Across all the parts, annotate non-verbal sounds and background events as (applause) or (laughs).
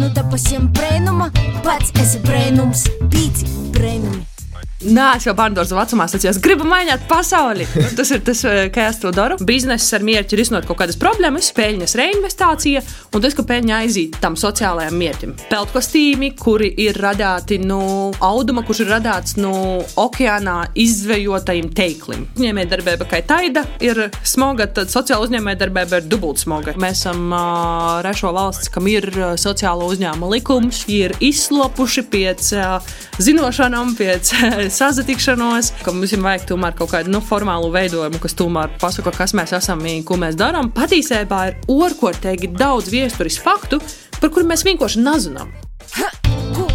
nu te pasiem brēnuma, pats esi brēnums, pīci brēnumi. Nē, es jau bērnu vecumā sacīju, es gribu mainīt pasauli. Tas ir tas, eh, kā es to daru. Biznesa ar mērķi risinot kaut kādas problēmas, peļņas reinvestācija un tas, ka peļņa aiziet tam sociālajam mērķim. Peltkostīmi, kuri ir radīti no auduma, kurš ir radīts no okeānā izvejotajiem teiklim. Uzņēmējdarbība kā taida ir smaga, tad sociāla uzņēmējdarbība ir dubult smaga. Mēs esam uh, rešo valsts, kam ir sociālo uzņēmumu likums, ir izslopuši pēc uh, zinošanām, pēc sazatikšanos, ka mums vajag tomēr kaut kādu nu, formālu veidojumu, kas tomēr pasaka, kas mēs esam un ko mēs darām. Patiesībā ir orkortīgi daudz viesturis faktu, par kuriem mēs vienkārši nezinām.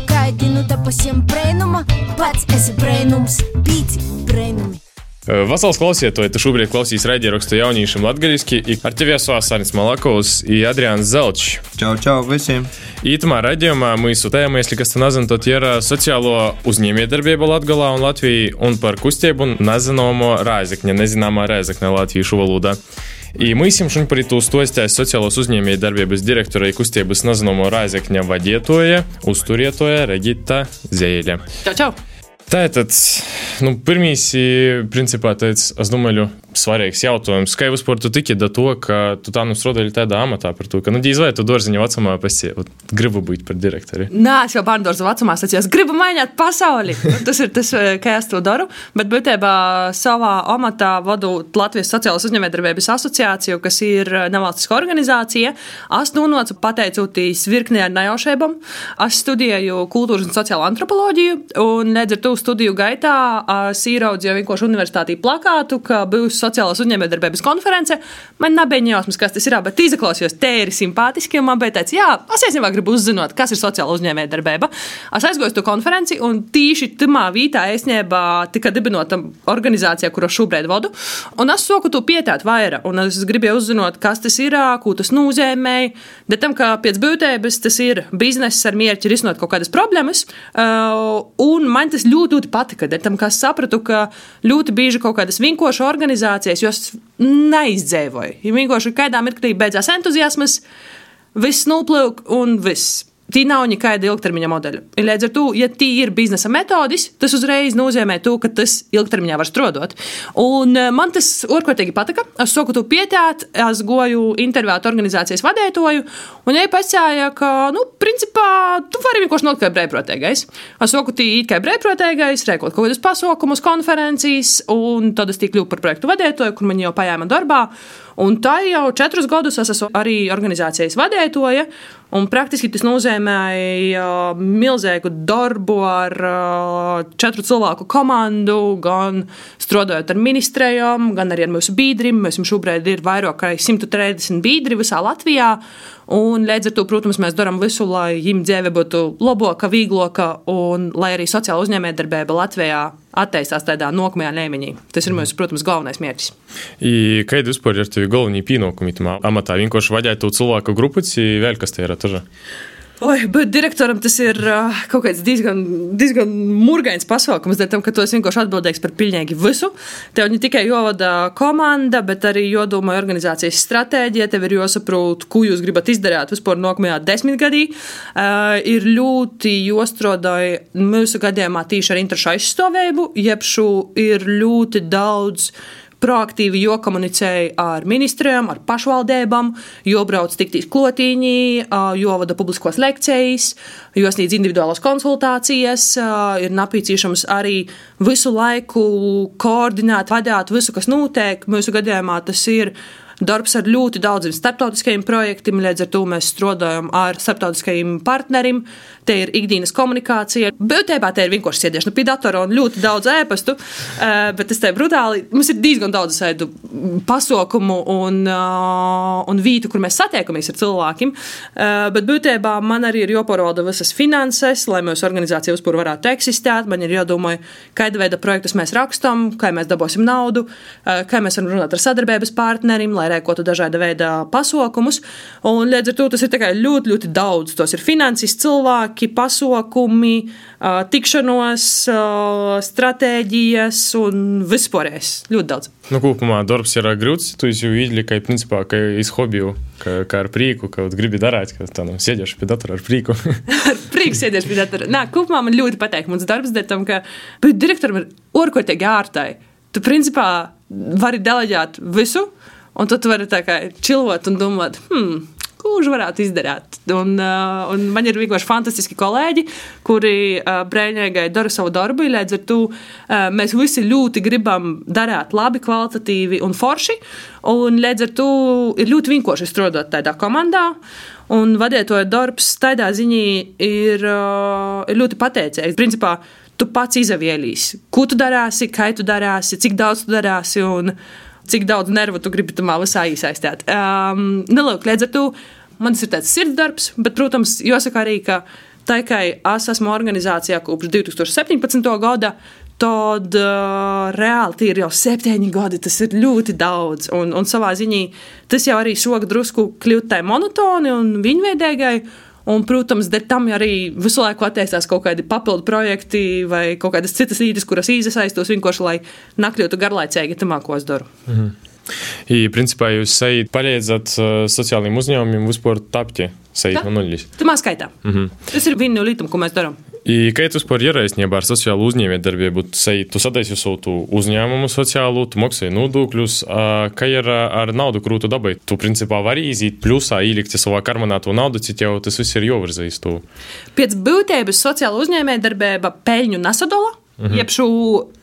Gaidi, nu te pasiem brēnuma, pats esi brēnums, pīci brēnumi. Vasals klausītāji, tu šobrīd klausies raidierakstu jauniešiem latgaliski. Ar tevi esmu Asānis Malakovs un Adrians Zelčs. Čau, čau visiem! Ītumā raidījumā mūsu tēma, ja kas te nezinu, tad ir sociālo uzņēmējdarbību Latgalā un Latvijā un par kustību nezināmo rēzekņa, nezināmā rēzekņa latviešu valodā. И мы сим šodien par to stostās sociālos uzņēmējdarbības direktora kustības nezināmo rēzekņa vadietoja, uzturietoja Regita Zeile. Čau, čau! Tātad, nu, pirmīs, principā, tāds, es domāju, svarīgs jautājums. Kā vispār tu tiki do to, ka tu tā nu strādāji tādā amatā par to, ka, nu, dīz vai tu dārziņa vecumā pasi, gribu būt par direktori? Nē, es jau bērnu dārza vecumā sacīju, es gribu mainīt pasauli. tas ir tas, kā es to daru. Bet būtībā savā amatā vadu Latvijas Sociālās uzņēmējdarbības asociāciju, kas ir nevalstiska organizācija. Es nonācu pateicoties virknē ar nejaušībām. Es studēju kultūras un sociālo antropoloģiju, un līdz ar to studiju gaitā es ieraudzīju vienkārši universitātī plakātu, ka būs sociālās uzņēmējdarbības konference. Man nebija jausmas, kas tas ir, bet izklausījos, ir simpātiski. Man bija tāds, jā, es īstenībā gribu uzzināt, kas ir sociāla uzņēmējdarbība. Es aizgoju uz to konferenci, un tīši tamā vietā esniebā tika dibinota organizācija, kuru šobrīd vadu. Un es soku to pietēt vairāk, un es gribēju uzzināt, kas tas ir, ko tas nozīmē. Bet tam, ka pēc būtības tas ir bizness ar mērķi risinot kaut kādas problēmas, un man tas ļoti, ļoti patika. Tam, ka es sapratu, ka ļoti bieži kaut kādas vinkošas organizācijas, jos neizdzīvoja. Ja vienkārši kādā mirklī beidzās entuziasms, viss noplūk un viss. Tī nav nekāda ilgtermiņa modeļa. Līdz ar to, ja tī ir biznesa metodis, tas uzreiz nozīmē to, ka tas ilgtermiņā var strādāt. Un man tas orkotīgi patika. Es soku to pietēt, es goju intervēt organizācijas vadētoju, un viņa pasāja, ka, nu, principā, tu vari vienkārši nokļūt kā brīvprātīgais. Es soku tī it kā brīvprātīgais, rēkot kaut kādus pasaukumus, konferencijas, un tad es tik kļuvu par projektu vadētoju, kur man jau pajāma darbā. Un tā jau četrus gadus es esmu arī organizācijas vadētoja. Un praktiski tas nozīmēja uh, milzīgu darbu ar uh, četru cilvēku komandu, gan strādājot ar ministrijām, gan arī ar mūsu biedriem. Mēs šobrīd ir vairāk kā 130 biedri visā Latvijā. Un līdz ar to, protams, mēs darām visu, lai viņiem dzīve būtu labāka, vieglāka un lai arī sociāla uzņēmējdarbība Latvijā attīstās tādā nākamajā līmenī. Tas ir mūsu, protams, galvenais mērķis. Kāda vispār ir tev galvenie pienākumi tam amatā? Vienkārši vadīt to cilvēku grupu, vai vēl kas te ir? Taža? Oi, bet direktoram tas ir uh, kaut kāds diezgan, diezgan murgains pasākums, dēļ tam, ka tu esi vienkārši atbildīgs par pilnīgi visu. Tev ne tikai jovada komanda, bet arī jodomā organizācijas stratēģija, tev ir jāsaprot, ko jūs gribat izdarīt vispār nākamajā desmitgadī. Uh, ir ļoti jostrodāji mūsu gadījumā tīši ar interešu aizstāvējumu, jeb šo ir ļoti daudz proaktīvi jokomunicēja ar ministriem, ar pašvaldībām, jo brauc tiktīs klotīņi, jo vada publiskos lekcijas, jo sniedz individuālas konsultācijas, ir nepieciešams arī visu laiku koordinēt, vadīt visu, kas notiek. Mūsu gadījumā tas ir darbs ar ļoti daudziem starptautiskajiem projektiem. Līdz ar to mēs strādājam ar starptautiskajiem partneriem. Te ir ikdienas komunikācija. Būtībā te ir vienkārši sēdēšana pie datora un ļoti daudz ēpastu. Eh, bet tas te brutāli. Mums ir diezgan daudz sēdu pasaukumu un, eh, un vītu, kur mēs satiekamies ar cilvēkiem. Eh, bet būtībā man arī ir jāpārvalda visas finanses, lai mūsu organizācija vispār varētu eksistēt. Man ir jādomā, kāda veida projektus mēs rakstām, kā mēs dabūsim naudu, kā mēs varam runāt ar sadarbības partneriem, lai rēkotu dažāda veida pasaukumus. Un līdz ar to tas ir ļoti, ļoti daudz. Tos ir finansisti, cilvēki, pasaukumi, tikšanos, stratēģijas un vispārējais. Ļoti daudz. Nu, kopumā darbs ir grūts. Tu jau izliki, principā, ka iz hobiju, ka, ka ar prieku, ka gribi darīt, ka tā nu sēdēšu pie datora ar prieku. (laughs) ar prieku sēdēšu pie datora. Nā, kopumā man ļoti patīk mans darbs, dēļ tam, ka direktoram ir orkotīgi ārtai. Tu, principā, vari deleģēt visu, un tad tu vari tā kā čilot un domāt, hmm, kurš varētu izdarīt. Un, uh, un man ir vienkārši fantastiski kolēģi, kuri uh, brīvīgi dara savu darbu. Līdz ar to uh, mēs visi ļoti gribam darīt labi, kvalitatīvi un forši. Un līdz ar to ir ļoti vienkārši strādāt tādā komandā. Un vadītāja darbs tādā ziņā ir, uh, ir ļoti pateicīgs. Principā, tu pats izvēlīsies, ko tu darīsi, kā tu darīsi, cik daudz tu darīsi. Cik daudz nervu tu gribi tam visā iesaistīt. Um, Nelūk, līdz ar to man tas ir tāds sirdsdarbs, bet, protams, jāsaka arī, ka tā kā es esmu organizācijā kopš 2017. gada, tad uh, reāli tie ir jau septiņi gadi. Tas ir ļoti daudz. Un, un savā ziņā tas jau arī šogad drusku kļūt tā monotoni un viņveidīgai. Un, protams, tam arī visu laiku attīstās kaut kādi papildu projekti vai kaut kādas citas lietas, kuras iesaistos vienkārši, lai nakļūtu garlaicīgi tam, ko es daru. Mhm. I, principā, jūs sajūt palīdzat uh, sociālajiem uzņēmumiem vispār tapti sajūt no nulles. Tamā skaitā. Mm -hmm. Tas ir viena no lietām, ko mēs darām. I, kā tu vispār ieraisnībā ar sociālo uzņēmējdarbību, tu sadaisi savu uzņēmumu sociālu, tu maksāji nodokļus, kā ir ar naudu, kuru tu dabūji? Tu principā vari iziet plusā, ielikt savā karmanā to naudu, cik jau tas viss ir jāvirzīs. Pēc būtības sociāla uzņēmējdarbība peļņu nesadala. Mhm. Jeb šo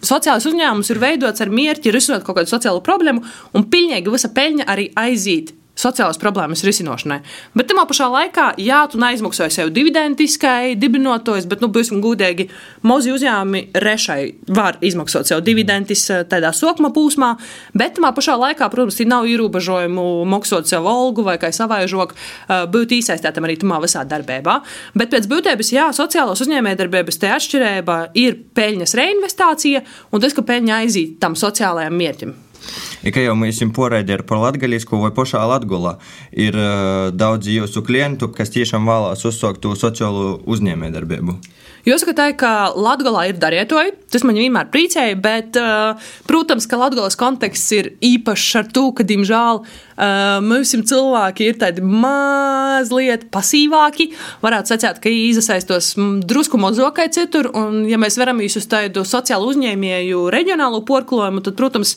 sociālais uzņēmums ir veidots ar mērķi risināt kaut kādu sociālu problēmu, un pilnīgi visa peļņa arī aiziet sociālās problēmas risināšanai. Bet tajā pašā laikā, jā, tu neizmaksāji sev dividendiskai dibinotos, bet, nu, būsim gudīgi, mazi uzņēmumi rešai var izmaksāt sev dividendis eh, tādā sokuma pūsmā, bet tajā pašā laikā, protams, nav ierobežojumu maksāt sev algu vai kā savaižok, eh, būt iesaistītam arī tajā visā darbībā. Bet pēc būtības, jā, sociālās uzņēmējdarbības te atšķirība ir peļņas reinvestācija un tas, ka peļņa aiziet tam sociālajam mērķim. Ja kā jau mēs esam poraidījuši par latgaļisku vai pašā Latgulā, ir uh, daudzi jūsu klientu, kas tiešām vēlās uzsākt to sociālo uzņēmējdarbību. Jāsaka, tā, ka Latvijā ir darietoji, tas man vienmēr priecēja, bet, uh, protams, ka Latvijas konteksts ir īpašs ar to, ka, diemžēl, uh, mums cilvēki ir tādi mazliet pasīvāki. Varētu sacīt, ka iesaistos drusku mozokai citur, un, ja mēs veramies uz tādu sociālu uzņēmēju reģionālu porklojumu, tad, protams,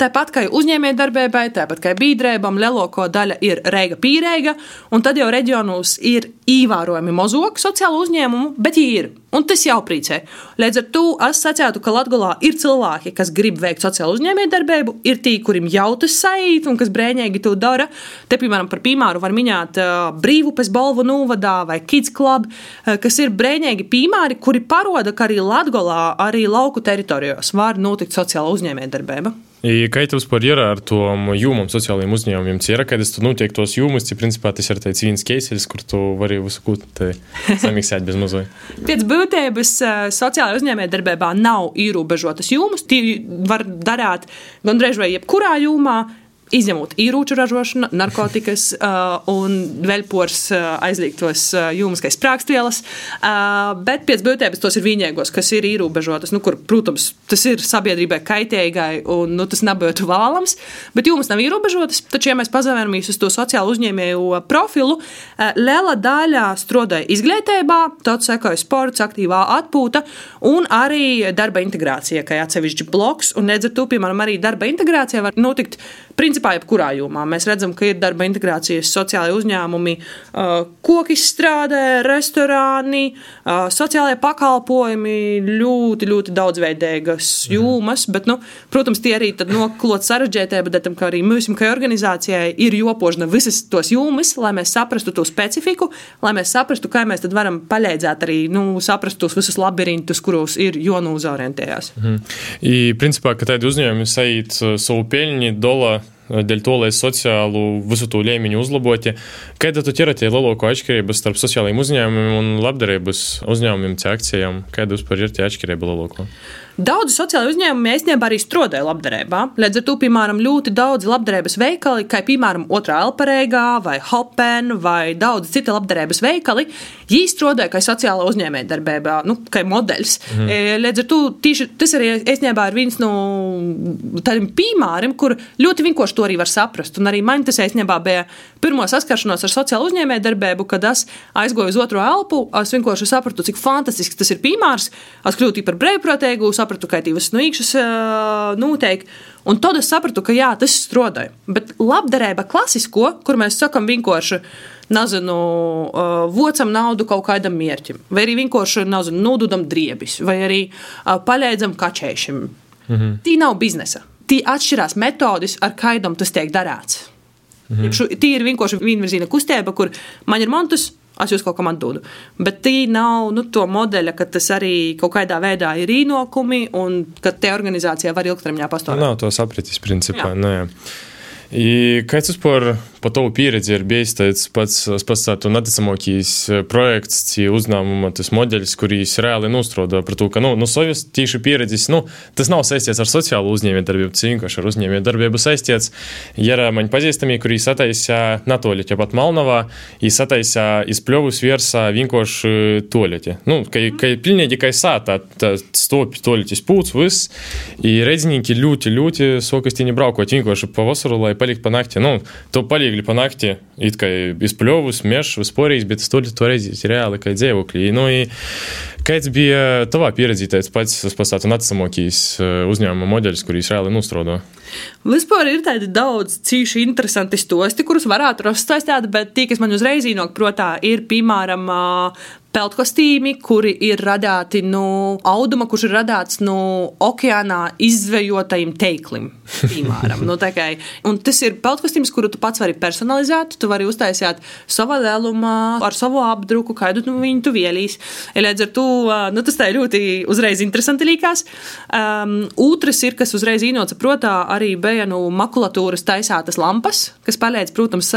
tāpat kā uzņēmējdarbībai, tāpat kā biedrībām, lielāko daļa ir reiga pīrēga, un tad jau reģionos ir ievērojami mozoki sociālo uzņēmumu, bet ir. Un tas jau priecē. Līdz ar to es sacītu, ka Latvijā ir cilvēki, kas grib veikt sociālo uzņēmējdarbību, ir tie, kuriem jau tas sajūt un kas brēņīgi to dara. Te, piemēram, par piemēru var minēt uh, Brīvupes balvu novadā vai Kids Club, uh, kas ir brēņīgi piemēri, kuri paroda, ka arī Latvijā, arī lauku teritorijos var notikt sociāla uzņēmējdarbība. И vispār ir ar to jūmam sociālajiem uzņēmumiem? Ir, kad es tur notiek tos jūmus, tas principā tas ir tāds viens keisels, kur tu vari visu samiksēt bez mazliet. Pēc būtības sociālajā uzņēmējdarbībā nav ierobežotas jūmas. Tie var darīt gandrīz vai jebkurā jūmā izņemot ieroču ražošanu, narkotikas uh, un veļpors uh, aizliegtos uh, jūmiskais sprāgstvielas, uh, bet pēc būtības tos ir vienīgos, kas ir ierobežotas, nu, kur, protams, tas ir sabiedrībai kaitējigai un nu, tas nebūtu vēlams, bet jūmas nav ierobežotas, taču, ja mēs pazavērmies uz to sociālu uzņēmēju profilu, uh, liela daļa strādāja izglītībā, tad sekoja sports, aktīvā atpūta un arī darba integrācija, kā atsevišķi bloks, un nedz ar to, piemēram, arī darba integrācija var notikt principā jebkurā jomā. Mēs redzam, ka ir darba integrācijas sociālai uzņēmumi, koki strādē, restorāni, sociālai pakalpojumi, ļoti, ļoti daudzveidīgas mhm. jomas. Bet, nu, protams, tie arī noklot sarežģītie, bet tam, arī mums, kā organizācijai, ir jopožna visas tos jomas, lai mēs saprastu to specifiku, lai mēs saprastu, kā mēs varam palīdzēt arī nu, saprast tos visus labirintus, kuros ir jānūzorientējas. Mhm. I, principā, ka tādi uzņēmumi sajūt savu peļņu, dolāru dēļ to, lai sociālu visu to līmeņu uzlabotu. Kāda tad ir tie lielāko atšķirības starp sociālajiem uzņēmumiem un labdarības uzņēmumiem, akcijām? Kāda vispār ir tie atšķirība lielāko? Daudzi sociāli uzņēmumi īstenībā arī strādāja labdarībā. Līdz ar to, piemēram, ļoti daudzi labdarības veikali, kā piemēram Otrā Elpareigā vai Hopen vai daudz citi labdarības veikali, viņi strādāja kā sociāla uzņēmējdarbībā, nu, kā modeļs. Mm. Līdz ar to tieši tas arī īstenībā ir viens no tādiem piemēriem, kur ļoti vienkārši to arī var saprast. Un arī man tas īstenībā bija pirmo saskaršanos ar sociālo uzņēmējdarbību, kad es aizgoju uz otro elpu, es vienkārši sapratu, cik fantastisks tas ir piemērs. Es kļūtu par brīvprātīgu, sapratu, ka divas no īkšas noteikti. Un tad es sapratu, ka jā, tas strādāja. Bet labdarība klasisko, kur mēs sakam vienkārši, nezinu, vocam naudu kaut kādam mērķim, vai arī vienkārši, nezinu, nododam driebis, vai arī palīdzam kačēšiem. Mhm. Tī nav biznesa. Tī atšķirās metodas, ar kādam tas tiek darāts. Mhm. Tī ir vienkārši vienvirziena kustība, kur man ir montus, es jūs kaut kam atdodu. Bet tī nav nu, to modeļa, ka tas arī kaut kādā veidā ir īnokumi un ka te organizācijā var ilgtermiņā pastāvēt. Nav to sapratis principā. Jā. Nē. И kāds vispār po tavu pieredzi ir bijis tāds pats, pats tāds neticamākais projekts, cī uzņēmuma tas modelis, kurīs reāli nostrādā par to, ka, nu, no savas tieši pieredzes, nu, tas nav saistīts ar sociālo uzņēmējdarbību, tas vienkārši ar uzņēmējdarbību saistīts. Ja man pazīstami, kurī sataisā natoļi, ja pat Malnavā, и sataisā izpļovus virsā vienkārši toļeti. Nu, kai, kai pilnīgi kai sātā, tā stopi toļetis pūts, viss, и redzinieki ļoti, ļoti sokastīni braukot vienkārši pavasaru, lai palikt pa nakti. Nu, to paliekli pa nakti, it kā izpļovus, mežs, vispārējais, bet tur to redzēt reāli kā dzīvokļi. Nu, kāds bija tavā pieredze, tāds pats, es pastāstu, nacamākīs uzņēmuma modelis, kurīs reāli nostrādā? Vispār ir tādi daudz cīši interesanti stosti, kurus varētu rozstāstīt, bet tie, kas man uzreiz īnāk protā, ir piemēram peltkostīmi, kuri ir radīti no auduma, kurš ir radīts no okeānā izvejotajiem teiklim. Piemēram, nu, tas ir peltkostīms, kuru tu pats vari personalizēt. Tu vari uztaisīt savā lielumā, ar savu apdruku, kādu nu, viņu tu vielīs. Līdz ar to nu, tas tā ļoti uzreiz interesanti likās. Um, otrs ir, kas uzreiz īnoca protā, arī no makulatūras taisātas lampas, kas palīdz, protams,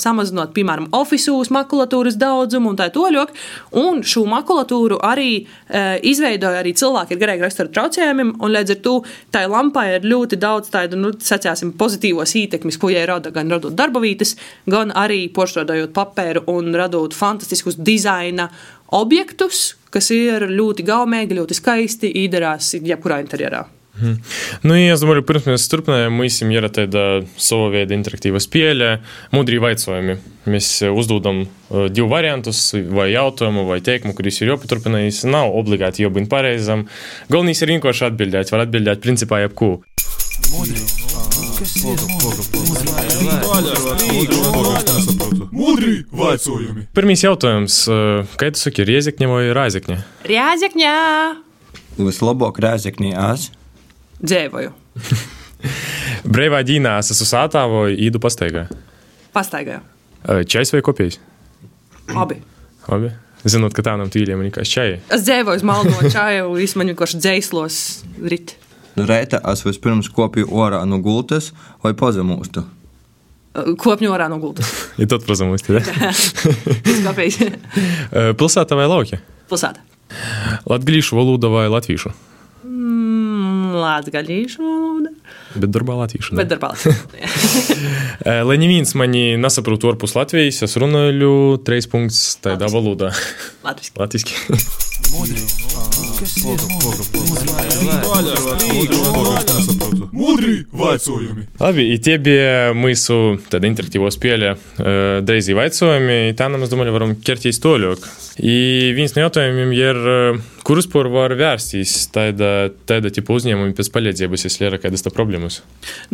samazinot, piemēram, oficiālus makulatūras daudzumu un tā toļok. Un šo makulatūru arī e, izveidoja arī cilvēki ar garīgu raksturu traucējumiem, un līdz ar to tai lampai ir ļoti daudz tādu, nu, sacāsim, pozitīvos ietekmes, ko jai rada gan radot darba vietas, gan arī poršķodojot papēru un radot fantastiskus dizaina objektus, kas ir ļoti gaumīgi, ļoti skaisti, īderās jebkurā interjerā. Mhm. Nu, es domāju, pirms mēs turpinājām, mums ir tāda sava veida interaktīva spēle, mudri vaicojumi. Mēs uzdodam divu variantus, vai jautājumu, vai teikumu, kurus ir jāpaturpinājis. Nav obligāti jābūt pareizam. Galvenais ir vienkārši atbildēt, var atbildēt principā jebko. Mudri. Kas ir mudri vaicojumi? Pirmīs jautājums. Kā tu saki, riezekņa vai rāzekņa? Riezekņa! Vislabāk rāzekņa ās dzīvoju. (laughs) Brīvā ģīnā es esmu sātā vai īdu pastaigā? Pastaigā. Čais vai kopijas? Abi. Abi. Zinot, ka tādam tīļiem ir kāds čai. Es dzēvoju malno čaju, īstenībā (laughs) vienkārši dzēslos rit. Nu, reita es vispirms kopiju orā no gultas vai pazemūstu? Kopņu orā no gultas. (laughs) ja tad pazemūstu, ja? Kāpēc? Pilsētā vai lauka? Pilsētā. Latgalīšu valoda vai latviešu? Latgaļīšu valoda. Bet darbā latviešu. Bet darbā latviešu. Lai neviens mani nesaprotu ārpus Latvijas, es runāju trīs punktus tādā valodā. Latviski. Latviski. Mudri vaicojumi. Labi, i tie bija mūsu tāda interaktīvo spēle Daisy vaicojumi. Tā mēs domāju, varam ķerties toļok. I viens no jautājumiem ir, kurus por var vērsties tāda, tāda tipa uzņēmumi pēc palīdzības, ja ir kādas problēmas?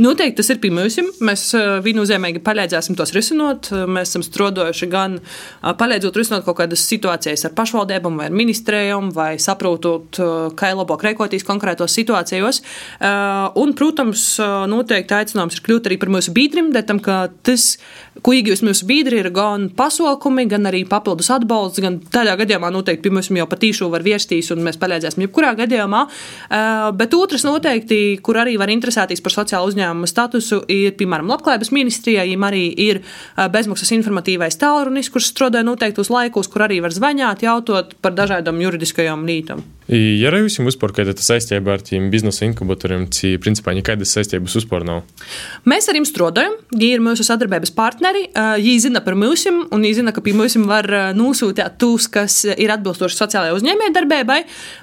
Noteikti tas ir pirmais. Mēs viennozīmīgi palīdzēsim tos risinot. Mēs esam strādājuši gan palīdzot risinot kaut kādas situācijas ar pašvaldībām vai ar ministrējām, vai saprotot, kā labāk rēkoties konkrētos situācijos. Un, protams, noteikti aicinājums ir kļūt arī par mūsu biedriem, tam, ka tas, ko iegūst mūsu biedri, ir gan pasaukumi, gan arī papildus atbalsts, gan tādā gadījumā noteikti pie mums jau patīšu var viestīs, un mēs palīdzēsim jebkurā gadījumā. Bet otrs noteikti, kur arī var interesēties par sociālo uzņēmumu statusu, ir, piemēram, Labklājības ministrijā, ja arī ir bezmaksas informatīvais tālrunis, kurš strādā noteiktos laikos, kur arī var zvanīt, jautot par dažādām juridiskajām lītām. Ja arī jums vispār kāda saistība ar tiem biznesa inkubatoriem, cik principā nekādas saistības vispār nav? Mēs ar jums strādājam, ir mūsu sadarbības partneri, viņi zina par mums, un viņi zina, ka pie mums var nosūtīt tos, kas ir atbilstoši sociālajai uzņēmējdarbībai.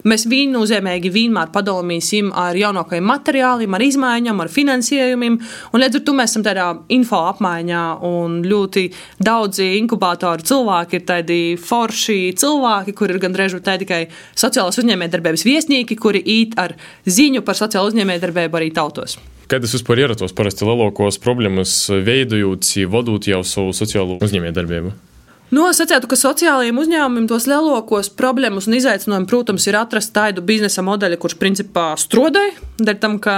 Mēs viennozīmīgi vienmēr padalāmies ar jaunākajiem materiāliem, ar izmaiņām, ar finansējumiem, līdz ar to mēs esam tādā info apmaiņā, un ļoti daudzi inkubatoru cilvēki ir tādi forši cilvēki, kur ir gandrīz tikai sociālās uzņēmējdarbības viesnīki, kuri īt ar ziņu par sociālo uzņēmējdarbību arī tautos. Kad es vispār ieratos parasti lielākos problēmas veidojot, vadot jau savu sociālo uzņēmējdarbību? Nosacētu, ka sociālajiem uzņēmumiem tos lielākos problēmas un izaicinājumus, protams, ir atrast tādu biznesa modeli, kurš principā strādāja. Dēļ tam, ka,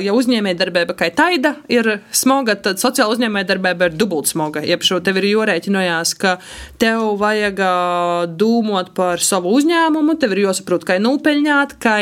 ja uzņēmējdarbība kā taida ir smaga, tad sociāla uzņēmējdarbība ir dubult smaga. Iepšu tev ir jārēķinājās, ka tev vajag domāt par savu uzņēmumu, tev ir jāsaprot, kā nūpeļņāt, kā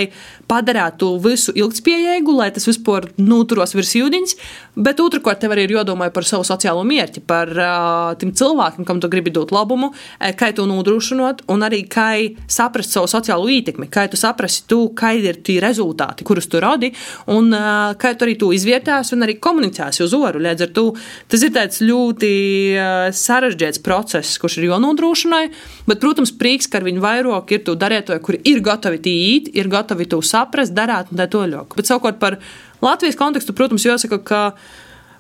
padarīt to visu ilgspējīgu, lai tas vispār noturos virs jūdiņas. Bet otrkārt, tev arī ir jādomā par savu sociālo mērķi, par uh, tiem cilvēkiem, kam tu gribi dot labumu, eh, kā to nodrošinot, un arī kā saprast savu sociālo ietekmi, kā tu saprasti, tu, kādi ir tie rezultāti, kurus tu radi, un eh, kā tu arī to izvērtēsi un arī komunicēsi uz oru. Līdz ar to tas ir tāds ļoti eh, sarežģīts process, kurš ir jānodrošina, bet, protams, prieks, ka ar viņu vairāk ir tu darētoji, kuri ir gatavi tīt, ir gatavi to saprast, darīt un tā toļok. Bet savukārt par Latvijas kontekstu, protams, jāsaka, ka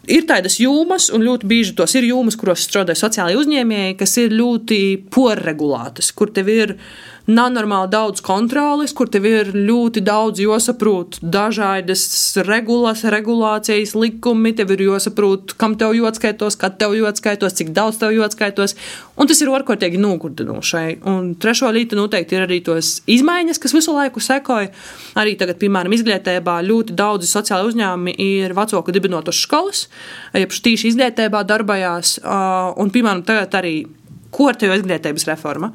Ir tādas jūmas, un ļoti bieži tos ir jūmas, kuros strādā sociālai uzņēmēji, kas ir ļoti porregulētas, kur tev ir ielikās nav normāli daudz kontroles, kur tev ir ļoti daudz jāsaprot dažādas regulas, regulācijas, likumi. Tev ir jāsaprot, kam tev jāatskaitos, kad tev jāatskaitos, cik daudz tev jāatskaitos. Un tas ir orkotīgi nogurdinošai. Un trešo lītu noteikti ir arī tos izmaiņas, kas visu laiku sekoja. Arī tagad, piemēram, izglītībā ļoti daudzi sociāli uzņēmumi ir vecāku dibinotas skolas, jeb tīši izglītībā darbojās. Un, piemēram, tagad arī kortejo izglītības reforma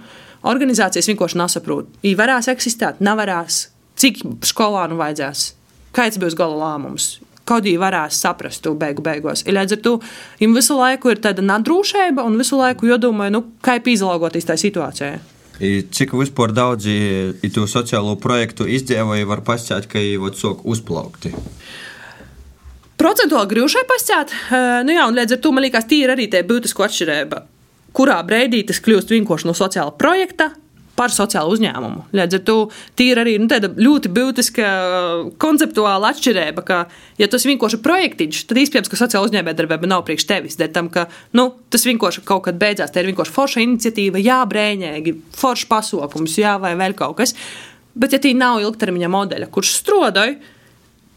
organizācijas vienkārši nesaprot. Viņi varēs eksistēt, nevarēs, cik skolānu vajadzēs, kāds būs gala lēmums. Arī varēs saprast to beigu beigās. Līdz ar to viņam visu laiku ir tāda nadrūšība un visu laiku jādomā, nu, kā izlaugoties tajā situācijā. Cik vispār daudzi to sociālo projektu izdzīvoja, var pastāstīt, ka viņi sok uzplaukti. Procentuāli grūšai pastāstīt, nu jā, un līdz ar to man liekas, tī ir arī tie būtiski atšķirība kurā brīdī tas kļūst vienkārši no sociāla projekta par sociālu uzņēmumu. Līdz ar to ir arī nu, tāda ļoti būtiska konceptuāla atšķirība, ka, ja tas vienkārši ir projektiņš, tad ka sociāla uzņēmējdarbība nav priekš tevis. Tam, ka nu, tas vienkārši kaut kad beidzās, tā ir vienkārši forša iniciatīva, jā, brēņēgi, foršs pasākums, jā, vai vēl kaut kas. Bet, ja tī nav ilgtermiņa modeļa, kurš strodoja,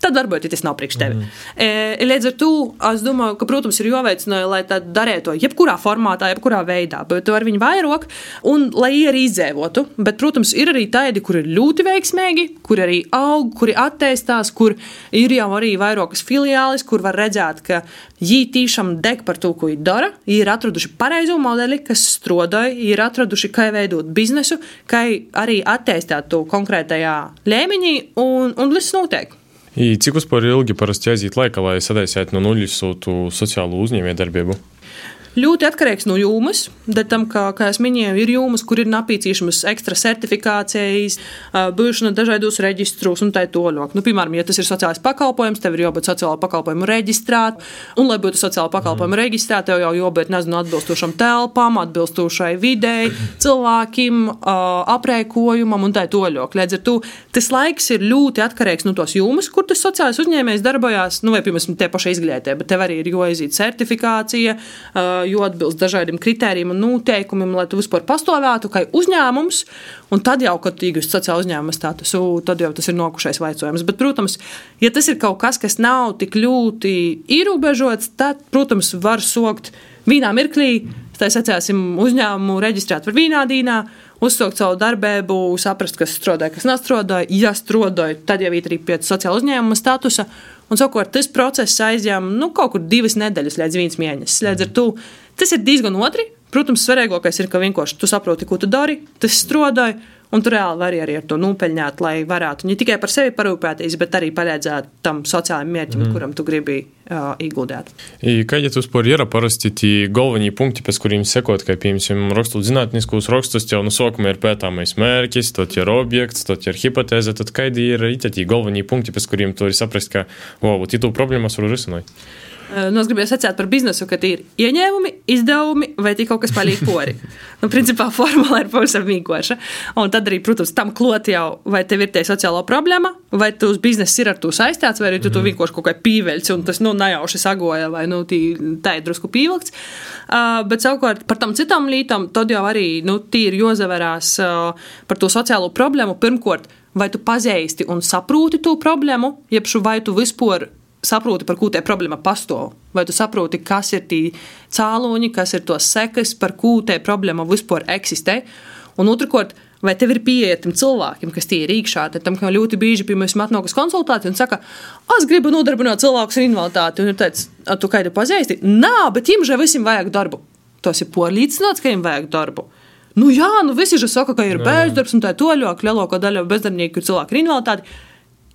tad varbūt tas nav priekš tevi. Mm. Līdz ar to es domāju, ka, protams, ir jāveicina, lai tā darītu to jebkurā formātā, jebkurā veidā, bet ar viņu vairāk, un lai arī izdzīvotu. Bet, protams, ir arī tādi, kur ir ļoti veiksmīgi, kur arī aug, kuri attīstās, kur ir jau arī vairākas filiālis, kur var redzēt, ka viņi tiešām deg par to, ko viņi dara. Viņi ir atraduši pareizo modeli, kas strādāja, ir atraduši, kā veidot biznesu, kā arī attīstīt to konkrētajā līmeņī, un, un viss notiek. I cik vispār ilgi parasti aiziet laika, lai sadaisētu no nulles sūtu sociālo uzņēmējdarbību? Ļoti atkarīgs no jūmas. Tam, kā, kā jau minēju, ir jūmas, kur ir nepieciešamas ekstra certifikācijas, būšana dažādos reģistros un tā tālāk. Nu, piemēram, ja tas ir sociālais pakalpojums, tev ir jābūt sociālā pakalpojuma reģistrāt, un, lai būtu sociālā pakalpojuma mm. reģistrēta, tev jau jābūt nezinu, atbilstošam telpām, atbilstošai videi, cilvēkiem, aprēkojumam un tā tālāk. Līdz ar to tas laiks ir ļoti atkarīgs no tos jūmas, kur tas sociālais uzņēmējs darbojās, nu, vai, piemēram, tie paši izglītē, bet tev arī ir jāiziet certifikācija jo atbilst dažādiem kritērijiem un noteikumiem, lai tu vispār pastāvētu kā uzņēmums. Un tad jau, kad iegūst sociālo uzņēmuma statusu, tad jau tas ir nokušais vaicojums. Bet, protams, ja tas ir kaut kas, kas nav tik ļoti ierobežots, tad, protams, var sokt vienā mirklī Tā secēsim uzņēmumu reģistrēt par vīnādīnā, uzsākt savu darbību, saprast, kas strādāja, kas nestrādāja. Ja strādāja, tad jau ir arī pie sociāla uzņēmuma statusa. Un savukārt tas process aizņem nu, kaut kur divas nedēļas līdz viens mēnesis. Līdz ar to tas ir diezgan otri. Protams, svarīgākais ir, ka vienkārši tu saproti, ko tu dari, tas strādāja. Un tu reāli vari arī ar to nopeļņāt, lai varētu ne tikai par sevi parūpēties, bet arī palīdzēt tam sociālajam mērķim, mm. kuram tu gribi uh, ieguldīt. Kādi par ir parasti tie galvenie punkti, pēc kuriem sekot, kā piemēram, rakstot zinātniskos rakstus, jau no sākuma ir pētāmais mērķis, tad ir objekts, tad ir hipotēze, tad kādi ir tie galvenie punkti, pēc kuriem tu vari saprast, ka, wow, tu problēmas var risināt. Nu, es gribēju sacīt par biznesu, ka ir ieņēmumi, izdevumi vai kaut kas paliek pori. (laughs) nu, principā formula ir pavisam vienkārša. Un tad arī, protams, tam klot jau, vai tev ir tie sociālo problēma, vai tu uz biznesu ir ar to saistīts, vai arī tu mm. to vienkārši kaut kā pīveļs un tas nu, nejauši sagoja, vai nu, tā ir drusku pīvilkts. Uh, bet savukārt par tam citām lietām, tad jau arī nu, tīri jozaverās uh, par to sociālo problēmu. Pirmkārt, vai tu pazīsti un saproti to problēmu, jeb vai tu vispār saproti, par ko tā problēma pastāv. Vai tu saproti, kas ir tie cēloņi, kas ir tos sekas, par ko tā problēma vispār eksistē. Un otrkārt, vai tev ir pieeja tam cilvēkiem, kas tie ir iekšā. Tad tam ļoti bieži pie mums atnākas konsultācija un saka, es gribu nodarbināt cilvēkus ar invaliditāti. Un ir tāds, tu kādu pazīsti? Nē, bet viņam jau visiem vajag darbu. Tas ir porlīdzināts, ka viņam vajag darbu. Nu jā, nu visi jau saka, ka ir bezdarbs un tā toļāk, lielākā daļa bezdarbnieku ir cilvēki ar invaliditāti.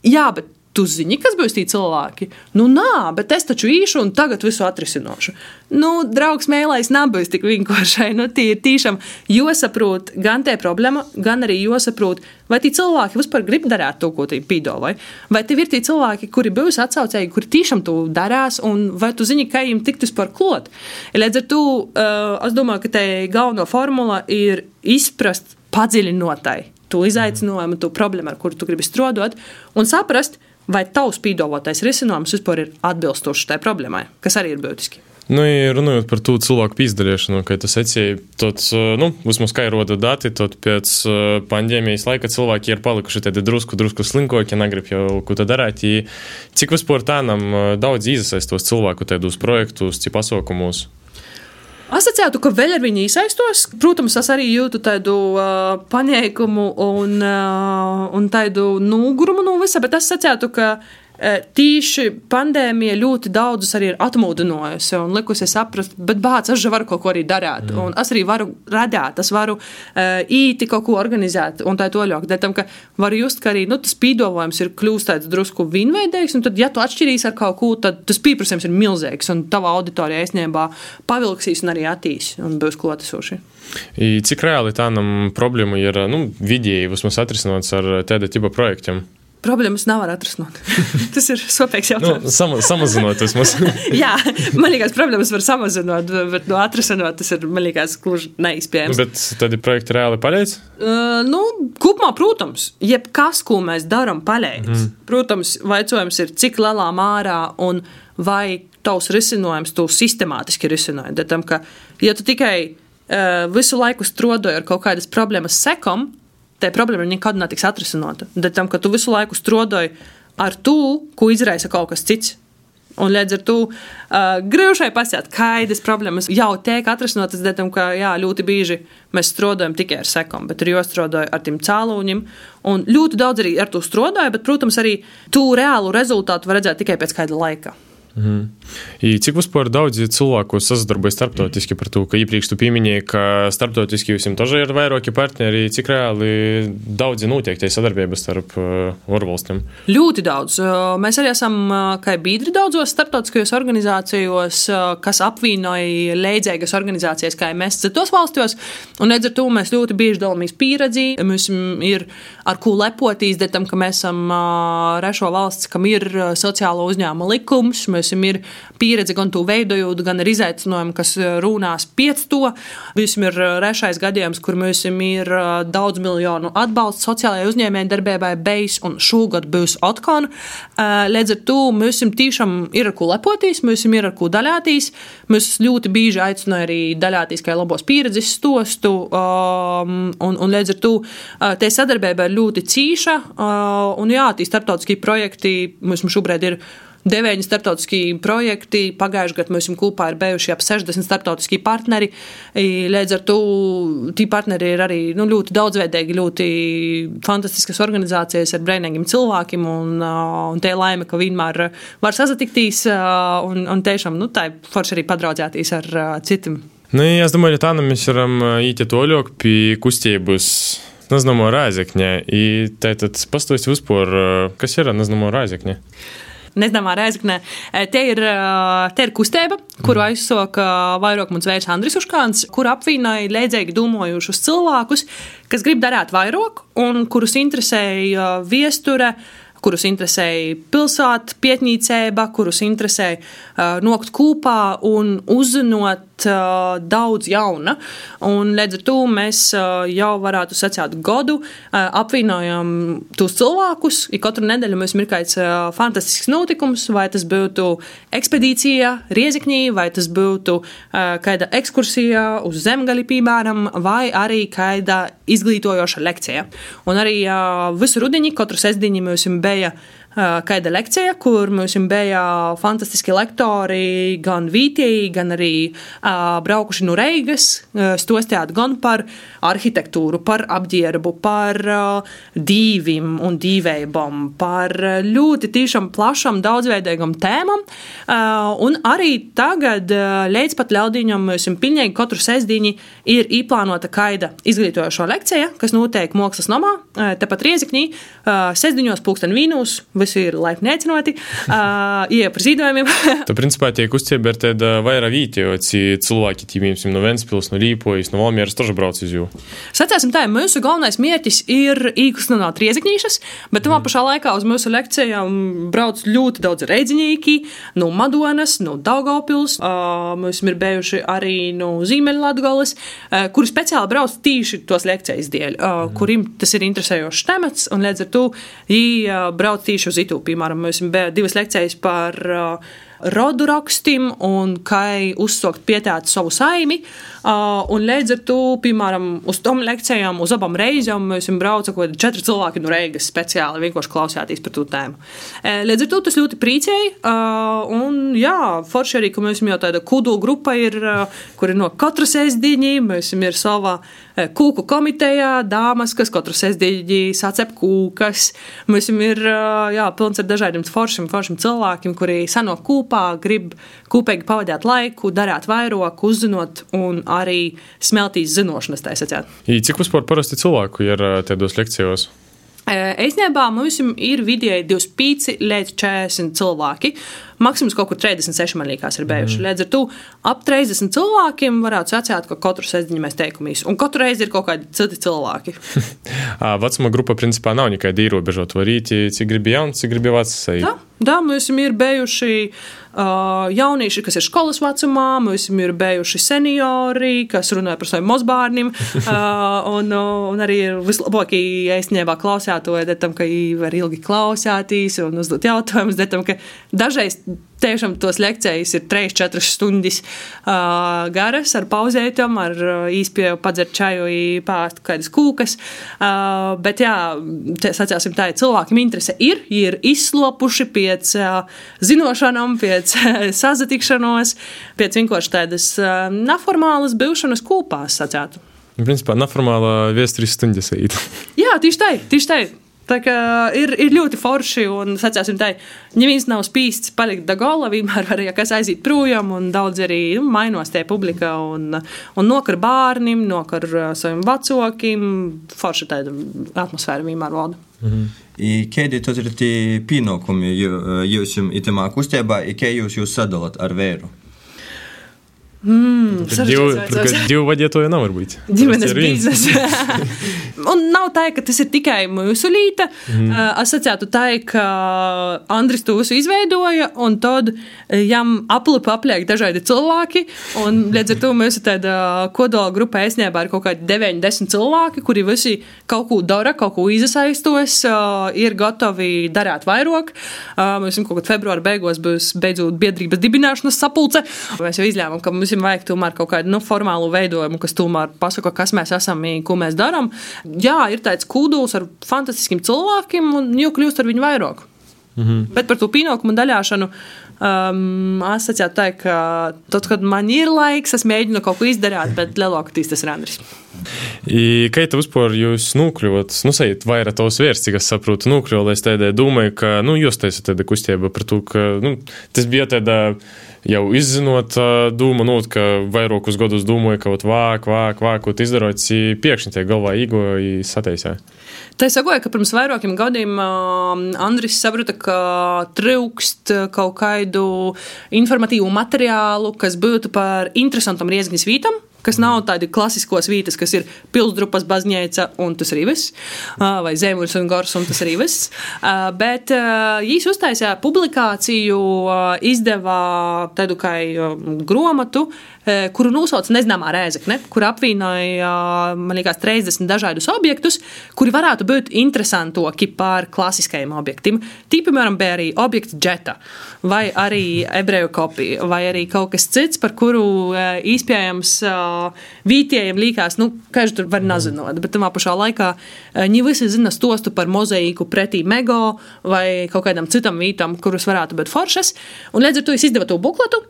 Jā, bet Tu zini, kas būs tie cilvēki? Nu, nā, bet es taču īšu un tagad visu atrisināšu. Nu, draugs mēlais nebūs tik vienkāršai. Nu, tie ir tiešām jāsaprot gan tie problēma, gan arī jāsaprot, vai tie cilvēki vispār grib darīt to, ko tie pīdolai. Vai tie ir tie cilvēki, kuri būs atsaucēji, kuri tiešām to darās, un vai tu zini, kā viņiem tiktus par klot. Līdz ar to uh, es domāju, ka te galvenā formula ir izprast padziļinotai to izaicinājumu, to problēmu, ar kuru tu gribi strādāt, un saprast, vai tavs pīdolotais risinājums vispār ir atbilstošs tai problēmai, kas arī ir būtiski. Nu, ja runājot par to cilvēku pīzdarīšanu, kā tas secīja, tad, nu, vismaz kā ir roda dati, tad pēc pandēmijas laika cilvēki ir palikuši tādi drusku, drusku slinkoki, negrib jau ko tā darīt. Cik vispār tā nam daudz iesaistos cilvēku tādos projektus, cik pasaukumus? Asociētu, ka vēl ar viņu iesaistos. Protams, es arī jūtu tādu uh, paņēmumu un, uh, un tādu nūgurumu no visa, bet es sacītu, ka tīši pandēmija ļoti daudzus arī ir atmodinājusi un likusi saprast, bet bācis, jau varu kaut ko arī darīt. Mm. Un es arī varu radīt, es varu uh, īti kaut ko organizēt un tā toļāk. Tam, ka varu just, ka arī nu, tas pīdolojums ir kļūst tāds drusku vinveidīgs, un tad, ja tu atšķirīs ar kaut ko, tad tas pieprasījums ir milzīgs, un tava auditorija aizņēmā pavilksīs un arī attīs un būs klotesoši. Cik reāli tādam problēmu ir nu, vidēji vismaz atrisināts ar tāda tipa projektiem? Problēmas nav ar atrasināt. (laughs) Tas ir sopīgs jautājums. Nu, sama, samazinot vismaz. (laughs) Jā, man liekas, problēmas var samazināt, bet no atrasināt tas ir, man liekas, gluži neizpējams. Bet tad ir projekti reāli paļēdz? Uh, nu, kopumā, protams, jebkas, ko mēs darām paļēdz. Mm. Protams, vaicojums ir, cik lielā mārā un vai tavs risinājums tu sistemātiski risināji. Tam, ka, ja tu tikai uh, visu laiku strodoji ar kaut kādas problēmas sekam, tā problēma nekad netiks atrisināta. Dēļ tam, ka tu visu laiku strodoji ar to, ko izraisa kaut kas cits. Un līdz ar to uh, grūšai pasēt, kādas problēmas jau tiek atrisinātas, dēļ tam, ka jā, ļoti bieži mēs strādājam tikai ar sekām, bet ir jāstrādā ar tiem cēloņiem. Un ļoti daudz arī ar to strādāja, bet, protams, arī to reālu rezultātu var redzēt tikai pēc kāda laika. Mhm. I cik vispār daudz cilvēku sadarbojas starptautiski par to, ka iepriekš tu pieminēji, ka starptautiski jums taču ir vairāki partneri, cik reāli daudzi notiek tie sadarbības starp ārvalstīm? Ļoti daudz. Mēs arī esam kā biedri daudzos starptautiskajos organizācijos, kas apvienoja līdzīgas organizācijas, kā mēs citos valstos, un līdz ar to mēs ļoti bieži dalāmies pieredzi. Mums ir ar ko lepoties, tam, ka mēs esam rešo valsts, kam ir sociālo uzņēmumu likums. Mēs Mums ir pieredze gan to veidojot, gan ar izaicinājumu, kas eh, runās piec to. Mums ir eh, rešais gadījums, kur mums ir eh, daudz miljonu atbalsts sociālajai uzņēmēji darbībai beigas, un šogad būs atkon. Līdz ar to mums tiešām ir ar ko lepoties, mums ir ar ko daļāties. Mēs ļoti bieži aicinām arī daļāties kā labos pieredzes stostu, um, un, un līdz ar to te sadarbība ir ļoti cīša, un jā, tie starptautiskie projekti mums šobrīd ir deviņi starptautiski projekti. Pagājušajā gadā mums kopā ir bijuši ap 60 starptautiski partneri. Līdz ar to tie partneri ir arī nu, ļoti daudzveidīgi, ļoti fantastiskas organizācijas ar brīvīgiem cilvēkiem. Un, un tie laime, ka vienmēr var sazatikties un, un tiešām nu, tā ir forši arī padraudzēties ar citiem. Nu, ka tā mēs varam iet toļok pie kustības. Naznamo Rāzekņē. Tātad pastāstiet uzpār, kas ir Naznamo Rāzekņē. Neznamā Reizeknē. Te ir, te ir kustība, kuru aizsoka vairāk mums veids Andris Uškāns, kur apvienoja leidzīgi domājušus cilvēkus, kas grib darīt vairāk un kurus interesēja viesture kurus interesēja pilsēta, pietnīcēba, kurus interesēja uh, nokt kopā un uzzinot uh, daudz jauna. Un, līdz ar to mēs uh, jau varētu sacīt godu, uh, apvienojam tos cilvēkus. Ik katru nedēļu mums ir kāds uh, fantastisks notikums, vai tas būtu ekspedīcija Riezikņī, vai tas būtu uh, kāda ekskursija uz zemgali, piemēram, vai arī kāda izglītojoša lekcija. Un arī uh, visu rudiņu, katru sestdienu mums bija kāda lekcija, kur mums bija fantastiski lektori, gan vītieji, gan arī uh, braukuši no Reigas, uh, stostījāt gan par arhitektūru, par apģērbu, par dīvim un dīvējumam, par ļoti tiešām plašam, daudzveidīgam tēmam. Un arī tagad, līdz pat ļaudīņam, mums pilnīgi katru sestdiņu ir īplānota kaida izglītojošo lekcija, kas notiek Mākslas namā, tepat Riezikņī, uh, sestdiņos pulksten vīnus visi ir laipni aicināti, (laughs) uh, iet par zīdojumiem. (laughs) Tā principā tiek tādu vairāk vītioci cilvēki, tīmīsim no Ventspils, no Līpojas, no Valmieras, toži brauc uz jū. Sacēsim tā, mūsu galvenais mērķis ir īkustināt riezikņīšas, bet tamā mm. pašā laikā uz mūsu lekcijām brauc ļoti daudz reidziņīgi no Madonas, no Daugavpils, uh, mums ir bijuši arī no Zīmeļlatgoles, uh, kuri speciāli brauc tīši tos lekcijas dēļ, uh, mm. kuriem tas ir interesējošs temats, un līdz ar to viņi brauc tīši uz Itu. Piemēram, mums bija divas lekcijas par uh, rodu rakstiem un kā uzsākt pietēt savu saimi. Un līdz ar to, piemēram, uz tom lekcijām, uz abām reizēm mēs braucam kaut kādi četri cilvēki no Reigas speciāli vienkārši klausāties par to tēmu. Līdz ar to tas ļoti priecēja. Un jā, forši arī, ka mēs jau tāda kudu grupa ir, kur ir no katras sēsdiņi, mēs ir savā kūku komitejā, dāmas, kas katru sēsdiņi sacep kūkas. Mēs ir, jā, pilns ar dažādiem foršiem, foršiem cilvēkiem, kuri sanāk kūku kopā, grib kopīgi pavadīt laiku, darīt vairāk, uzzinot un arī smeltīs zināšanas. Cik vispār parasti cilvēku ir tādos lekcijos? Īstenībā mums ir vidēji 25 līdz 40 cilvēki. Maksimums kaut kur 36 man liekas ir bijuši. Mm. Līdz ar to ap 30 cilvēkiem varētu sacīt, ka katru sēdiņu mēs teikamies. Un katru reizi ir kaut kādi citi cilvēki. (laughs) Vecuma grupa principā nav nekāda ierobežota. Var īti, cik gribi jauns, cik gribi vecs. Tā, tā mums ir bijuši jaunieši, kas ir skolas vecumā, mums ir bijuši seniori, kas runāja par saviem mazbērniem. uh, (laughs) un, un arī vislabākie īstenībā klausētoji, tam, ka viņi var ilgi klausēties un uzdot jautājumus, tam, ka dažreiz Tiešām tos lekcijas ir 3-4 stundas uh, garas, ar pauzētām, ar īspēju padzert čaju, pāriest kādas kūkas. Uh, bet, jā, sacāsim tā, cilvēkiem interese ir, ir izslapuši pēc uh, zinošanām, pēc sazatikšanos, pēc vienkārši tādas uh, neformālas būšanas kopā, sacētu. Principā, neformāla viesturīs stundas īt. jā, tieši tā, tieši tā. Tā kā ir, ir ļoti forši, un, sacāsim, tā, ja viens nav spīsts, palikt da gola, vienmēr var ja kas aiziet projām, un daudz arī nu, mainos tie publika, un, un nokar bārnim, nokar uh, saviem vecākiem, forši tāda atmosfēra vienmēr valda. -hmm. Kādi tad ir tie pienākumi jūs itamā kustībā, kā jūs jūs sadalat ar vēru? Mm, divu vadītāju nevar būt. Ģimenes biznesa. un nav tā, ka tas ir tikai mūsu līta. Mm. Uh, asociētu tā, ka Andris to visu izveidoja, un tad jām aplipa apliek dažādi cilvēki. Un līdz ar to mēs tāda kodola grupa esnībā ir kaut kādi 9-10 cilvēki, kuri visi kaut ko dara, kaut ko izasaistos, uh, ir gatavi darīt vairāk. Uh, mēs kaut kad februāra beigās būs beidzot biedrības dibināšanas sapulce. Mēs jau izlēmām, ka mums ir vajag tomēr kaut kādu nu, formālu veidojumu, kas tomēr pasaka, kas mēs esam, ko mēs darām. Jā, ir tāds kūduls ar fantastiskiem cilvēkiem, un jau kļūst ar viņu vairāk. Mhm. Bet par to pienākumu daļāšanu um, es sacītu, tā, ka tad, kad man ir laiks, es mēģinu kaut ko izdarīt, bet lielākoties tas ir Andris. I, kā tu vispār jūs nokļuvāt, nu, sajūt vairāk tos vērts, cik es saprotu, nokļuvāt, es tādā domāju, ka, nu, jūs taisat tāda kustība par to, ka, nu, tas bija tāda jau izzinot dūmu, nu, ka vairākus gadus domāju, ka vāk, vāk, vāk, ko izdarot, piekšņi tie galvā īgo sataisā. Tā es sakoju, ka pirms vairākiem gadiem Andris saprata, ka trūkst kaut kādu informatīvu materiālu, kas būtu par interesantam riezgņas vītam kas nav tādi klasiskos vītas, kas ir pilsdrupas baznīca un tas arī viss, vai zemuris un gors un tas arī viss. Bet viņš uztaisīja publikāciju, izdeva tādu kā gromatu, kuru nosauca Nezināmā rēzekne, kur apvienoja, man liekas, 30 dažādus objektus, kuri varētu būt interesantāki par klasiskajiem objektiem. Tī, piemēram, bija arī objekts džeta, vai arī ebreju kopija, vai arī kaut kas cits, par kuru iespējams vītējiem likās, nu, ka viņš tur var nezinot, bet tamā pašā laikā viņi visi zina stostu par mozaiku pretī Mego vai kaut kādam citam vītam, kurus varētu būt foršas. Un līdz ar to es izdevu to bukletu,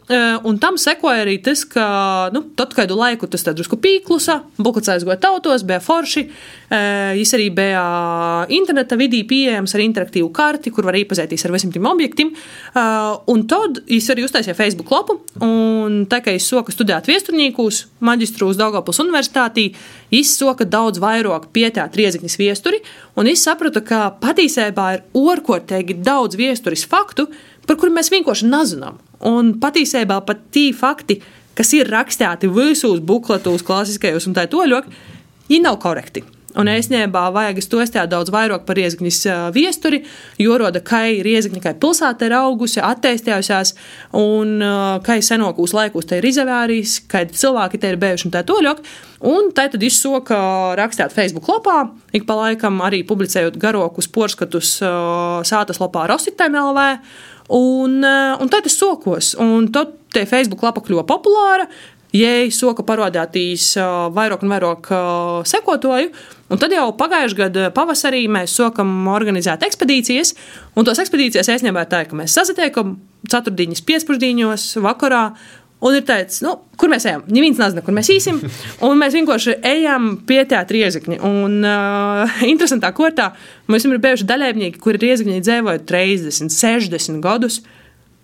un tam sekoja arī tas, ka, nu, tad kādu laiku tas drusku pīklusa, buklets aizgoja tautos, bija forši, viņš arī bija interneta vidī pieejams ar interaktīvu karti, kur var iepazīties ar visiem tiem objektiem, un tad viņš arī uztaisīja Facebook lapu, un tā kā es soku studēt viesturniekus, maģistru uz Daugavpils universitātī, izsoka daudz vairāk pietēt riezikņas viesturi, un es sapratu, ka patiesībā ir orkotēgi daudz viesturis faktu, par kuriem mēs vienkārši nezinām. Un patiesībā pat tie fakti, kas ir rakstīti visos bukletos, klasiskajos un tā toļok, viņi nav korekti. Un īstenībā vajag stostāt daudz vairāk par riezgņas viesturi, jo roda, ka riezgņa kā pilsēta ir augusi, attīstījusies, un kā senākos laikos te ir izavērījis, ka cilvēki te ir bijuši un tā toļok. Un tā tad izsoka rakstīt Facebook lapā, ik pa laikam arī publicējot garokus porskatus sātas lapā Rositēm LV. Un, un tad es sokos, un tad te Facebook lapa kļuva populāra. Jēj, soka parādījās vairāk un vairāk sekotoju, un tad jau pagājušā gada pavasarī mēs sākam organizēt ekspedīcijas, un tos ekspedīcijas īstenībā ir tā, ka mēs sasatiekam ceturtdienas piespūždienos vakarā, Un ir teicis, nu, kur mēs ejam? Neviens nezina, kur mēs īsim. (laughs) Un mēs vienkārši ejam pie tā riezikņa. Un uh, interesantā kārtā mums ir bijuši dalībnieki, kuri riezikņi dzīvoja 30, 60 gadus,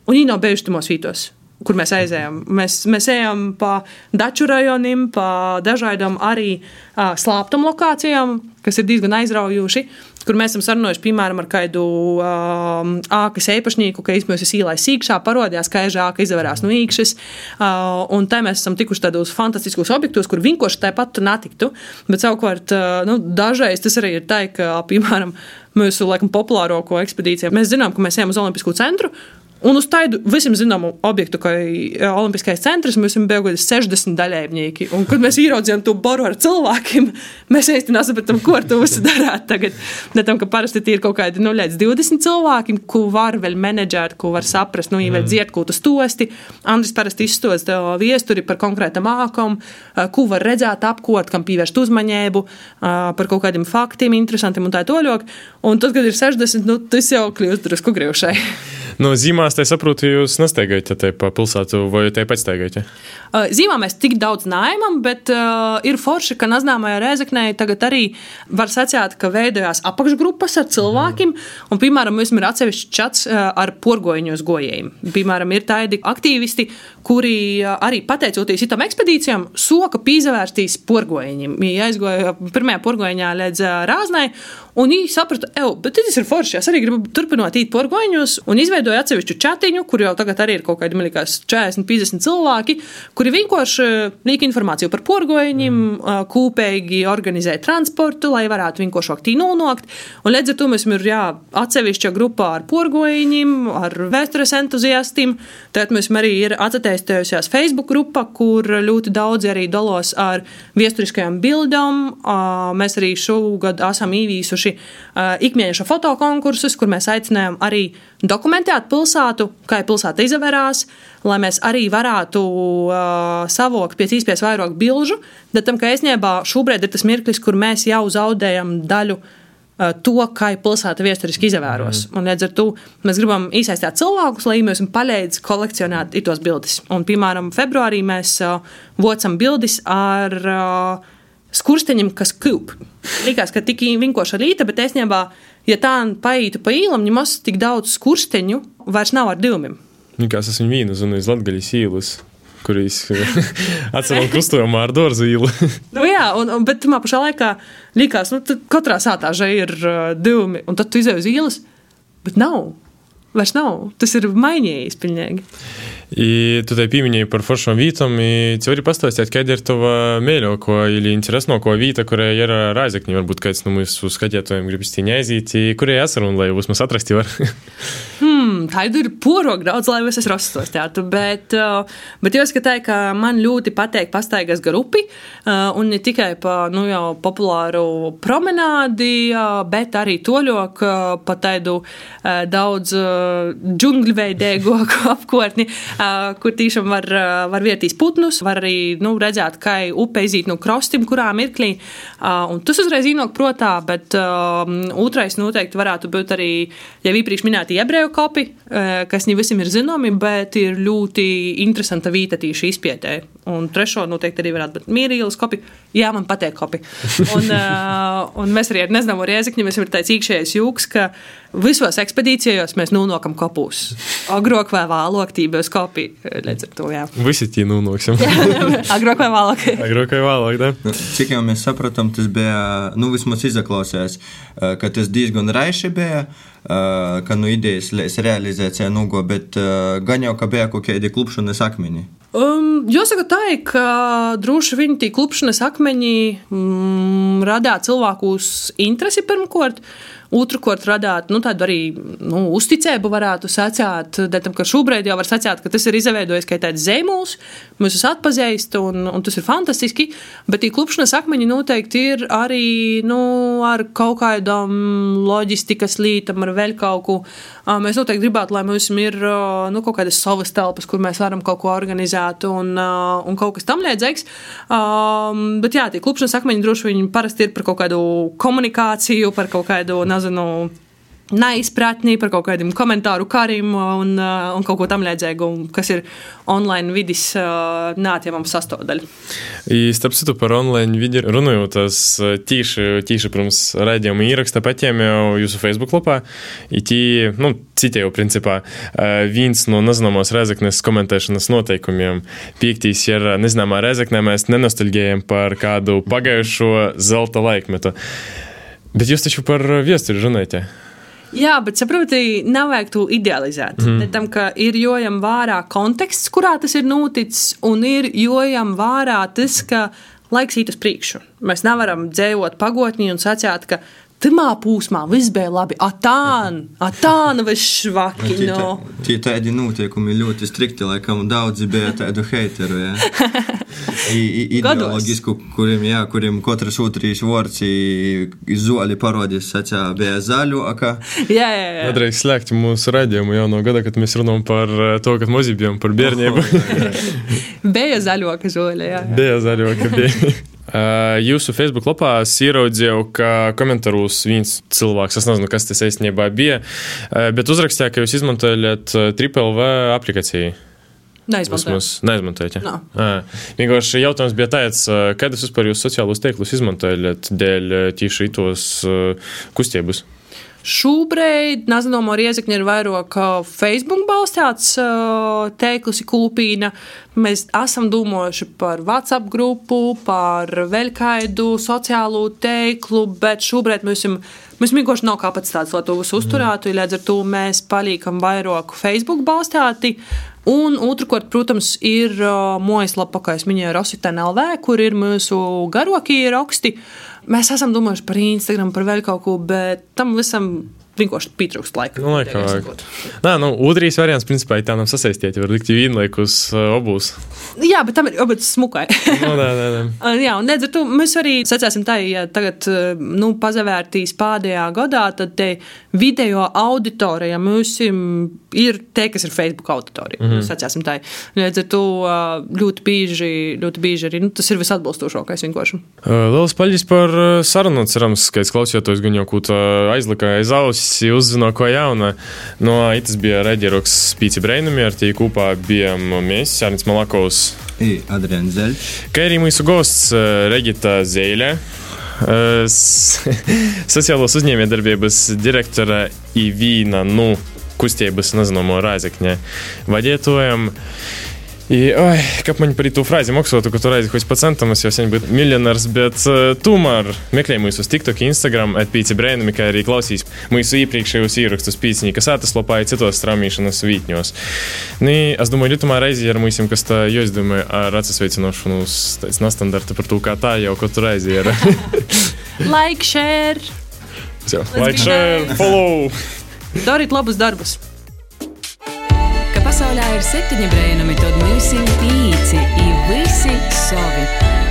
un viņi nav bijuši tumos vītos kur mēs aizējām. Mēs, mēs ejam pa daču rajoniem, pa dažādām arī uh, slāptam lokācijām, kas ir diezgan aizraujoši. Kur mēs esam sarunājuši, piemēram, ar kādu um, ākas īpašnieku, ka tas īlais sīkšā parādījās, ka ēžāka izvērās no īkšas. Uh, un tā mēs esam tikuši tādos fantastiskos objektos, kur vienkārši tāpat natiktu. Bet savukārt, uh, nu, dažreiz tas arī ir tā, ka, piemēram, mūsu laikam populārāko ekspedīciju mēs zinām, ka mēs ejam uz Olimpisko centru. Un uz tādu visam zināmu objektu, kā Olimpiskais centrs, bija kaut kādi 60 dalībnieki. Un, kad mēs ieraudzījām to boru ar cilvēkiem, (laughs) mēs īstenībā nesapratām, ko ar to visu darīt tagad. Ne tam, ka parasti ir kaut kādi nu, 20 cilvēki, ko var vēl menedžēt, ko var saprast, nu, vēl dzied, ko tu stosti. Andris parasti izstosta viesturi par konkrētam mākam, ko var redzēt, apkot, kam pievērst uzmanību, par kaut kādiem faktiem, interesantiem un tā toļok. Un tad, kad ir 60, nu, tas jau kļūst drusku grūšai. (laughs) No zīmās, tā saprotu, jūs nestaigājat te pa pilsētu vai te pēc staigājat? Zīmā mēs tik daudz nājamam, bet uh, ir forši, ka Naznāmajā Rēzeknē tagad arī var sacīt, ka veidojās apakšgrupas ar cilvēkiem, mm. un, piemēram, mums ir atsevišķs čats uh, ar porgoņu uz gojiem. Piemēram, ir tādi aktīvisti, kuri uh, arī pateicoties šitam ekspedīcijām, soka pīzavērstīs porgoņiem. Viņi aizgoja pirmajā porgoņā līdz uh, Rāznai, Un viņi saprata, ka tas ir forši. Es arī gribu turpināt īt porgoņus, un izveidoju atsevišķu chatiņu, kur jau tagad arī ir kaut kādi, man liekas, 40, 50 cilvēki, kuri vienkārši liek informāciju par porgoņiem, mm. kūpīgi organizē transportu, lai varētu vienkārši aktīvi nonākt. Un līdz ar to mēs ir jā, atsevišķa grupā ar porgoņiem, ar vēstures entuziastiem. Tad mums arī ir attīstījusies Facebook grupa, kur ļoti daudzi arī dalos ar viesturiskajām bildām. Mēs arī šogad esam īvīsuši rīkojuši uh, ikmēneša fotokonkursus, kur mēs aicinājām arī dokumentēt pilsētu, kā pilsēta izvērās, lai mēs arī varētu uh, savākt pēc iespējas vairāk bilžu. Bet tam, ka īstenībā šobrīd ir tas mirklis, kur mēs jau zaudējam daļu to, kā pilsēta vēsturiski izvēros. Mm. Un, līdz ar to mēs gribam iesaistīt cilvēkus, lai mēs palīdzētu kolekcionēt tos bildes. Un, piemēram, februārī mēs uh, vocam bildes ar uh, skursteņiem, kas kūp. Likās, ka tik vinkoša rīta, bet īstenībā, ja tā paītu pa īlam, ņemas tik daudz skursteņu, vairs nav ar divumiem. Likās, es viņu vīnu zinu iz Latgaļas īlas kurīs (laughs) atceros krustojumā ar dārzu īlu. (laughs) nu, jā, un, un, bet man pašā laikā likās, nu, katrā sātā ir uh, divi, un tad tu izdevi uz ielas, bet nav. Vairs nav. Tas ir mainījies pilnīgi. I tu tai pieminēji par foršām vietām. Tu vari pastāstīt, kāda ir tava mīļākā vai interesantākā vieta, kurai ir rāzakņi. Varbūt kāds no mūsu skatītājiem grib iztīņā aiziet, kurai esam un lai jūs mums atrasti var. hmm, tā ir porok daudz, lai es rastos teātru, bet, uh, bet jāskatāj, ka man ļoti patīk pastaigas gar upi, uh, un ne tikai pa, nu, jau populāru promenādi, bet arī toļok pa tādu daudz džungļveidīgāku apkārtni, kur tiešām var, var vietīs putnus, var arī nu, redzēt, kā upe iziet no krostim, kurā mirklī. Un tas uzreiz ienāk protā, bet otrais noteikti varētu būt arī jau iepriekš minēti ebreju kopi, kas ne visiem ir zināmi, bet ir ļoti interesanta vieta tieši izpētē. Un trešo noteikti arī varētu būt mierīgas kopi. Jā, man patīk kopi. Un, un mēs arī ar nezināmu riezikņu, mēs ir tāds īkšējais jūks, ka visos ekspedīcijos mēs nonākam kopūs. Agrāk vai vēlāk tībēs kopī. Visi tie nonāksim. (laughs) Agrāk vai vēlāk. Agrāk vai vēlāk, da. Nu, cik jau mēs sapratām, tas bija, nu, vismaz izaklausījās, ka tas diezgan raiši bija. Uh, ka nu idejas realizācija nugo, bet uh, gan jau ka bija kaut kādi klupšanas akmeņi. Um, jāsaka, tā ir, ka droši vien tie klupšanas akmeņi mm, radīja cilvēkus interesi pirmkārt. Otrakārt, radīt nu, tādu arī nu, uzticību, varētu sacīt, tam, ka šobrīd jau var sacīt, ka tas ir izveidojis kā tāds zīmols, mēs esam atpazīsti un, un tas ir fantastiski. Bet tie klupšanas akmeņi noteikti ir arī nu, ar kaut kādām loģistikas lītām, ar vēl kaut ko. Mēs noteikti gribētu, lai mums ir nu, kaut kādas savas telpas, kur mēs varam kaut ko organizēt un, un kaut kas tam līdzīgs. Um, bet jā, tie klupšanas akmeņi droši vien parasti ir par kaut kādu komunikāciju, par kaut kādu nezinu, nezinu, neizpratni par kaut kādiem komentāru kariem un, uh, un kaut ko tamlīdzīgu, kas ir online vidas uh, neatņemama sastāvdaļa. Starp citu, par online vidi runājot, tas uh, tīši, tīši pirms raidījuma ieraksta jau jūsu Facebook lapā. Tī, nu, citēju, principā, viens no nezināmās rezeknes komentēšanas noteikumiem. Piektīs ir nezināmā rezeknē, mēs nenostalģējam par kādu pagājušo zelta laikmetu. Bet jūs taču par viesturi runājat. Jā, bet saprotiet, nav vajag to idealizēt. Mm. Tam, ka ir jojam vērā konteksts, kurā tas ir noticis, un ir jojam vērā tas, ka laiks iet uz priekšu. Mēs nevaram dzējot pagotnī un sacīt, ka Pirmā pūsmā viss bija labi. Atāna, atāna vai švaki. Tie, no. tie tādi noteikumi ļoti strikti, laikam daudzi bija tādu heiteru. Ja? (laughs) Ideoloģisku, kuriem, jā, kuriem katrs otrs vārds izoli parodīs, sacā, bija zaļāka. Jā, jā, jā. Nedrīkst slēgt mūsu raidījumu jau no gada, kad mēs runājam par to, kad mazi bijām par bērnību. (laughs) bija zaļāka žoļa, jā. jā. Bija zaļāka, bija. (laughs) Jūsu Facebook lapā es ieraudzīju, ka komentāros viens cilvēks, es nezinu, kas tas īstenībā bija, bet uzrakstīja, ka jūs izmantojat TripLV aplikāciju. Neizmantojot. Neizmantojot. Ja? No. Vienkārši jautājums bija tāds, kādas vispār jūs sociālos teiklus izmantojat dēļ tīši tos kustības? Šobrīd nezināmo riezekņi ir vairāk Facebook balstīts teiklis kūpīna. Mēs esam domājuši par WhatsApp grupu, par vēl kādu sociālo teiklu, bet šobrīd mēs esam. Mums vienkārši nav kapacitātes, lai to visu uzturētu. Mm. Līdz ar to mēs paliekam vairāk Facebook balstīti. Un otrkārt, protams, ir uh, mājaslapa, kā jau minēju, Rositēna LV, kur ir mūsu garākie raksti. Uh, Mēs esam domājuši par Instagram, par vēl kaut ko, bet tam visam vienkārši pietrūkst laika. Nu, vajag. sakot. Nē, nu, otrs variants, principā, ir tā nav sasaistīta. Var likt vienlaikus uh, obūs. Jā, bet tam ir jābūt smukai. Nu, nē, nē, nē. (laughs) Jā, un nedz ar to mēs arī secēsim tā, ja tagad uh, nu, pazavērtīs pēdējā gadā, tad te video auditorija mums ir te, kas ir Facebook auditorija. Mm -hmm. Secēsim tā. Nedz ar to uh, ļoti bieži, ļoti bieži arī nu, tas ir visatbilstošākais vienkārši. Uh, Lielas paldies par sarunu. Cerams, ka es klausījos gan jau kaut kā aizlika aiz ausis, uzzināju ko jaunu. No itas bija Redjeroks Spīci Breinumi, ar tie kopā bijām mēs, Sārnis Malakovs, I Adrians Zeļš. kā arī mūsu gosts uh, Regita Zēļa. uh, s- (laughs) Sociālos uzņēmējdarbības direktore Ivīna Nu kustības nezināmo Rāzekņē vadītājiem. I, oi, kaip man par to frāzi maksātu, ka tu reizi kaut pats centams jau sen būt miljonārs, bet uh, tomēr meklēj mūsu TikTok, Instagram, atpīci brēnumi, kā arī klausīs mūsu iepriekšējos īrakstus pīciņī, kas atraslapā ir citos straumīšanas vītņos. Nī, es domāju, ļutumā reizi ar mums, kas tā jāizdomā ar atsveicinošanu uz tāds nestandarta par to, kā tā jau katru reizi ir. Like, share, like, share, follow! dariet labus darbus! Pasaulē ir septiņi brēnumi, tad mums ir pīci, ir visi savi.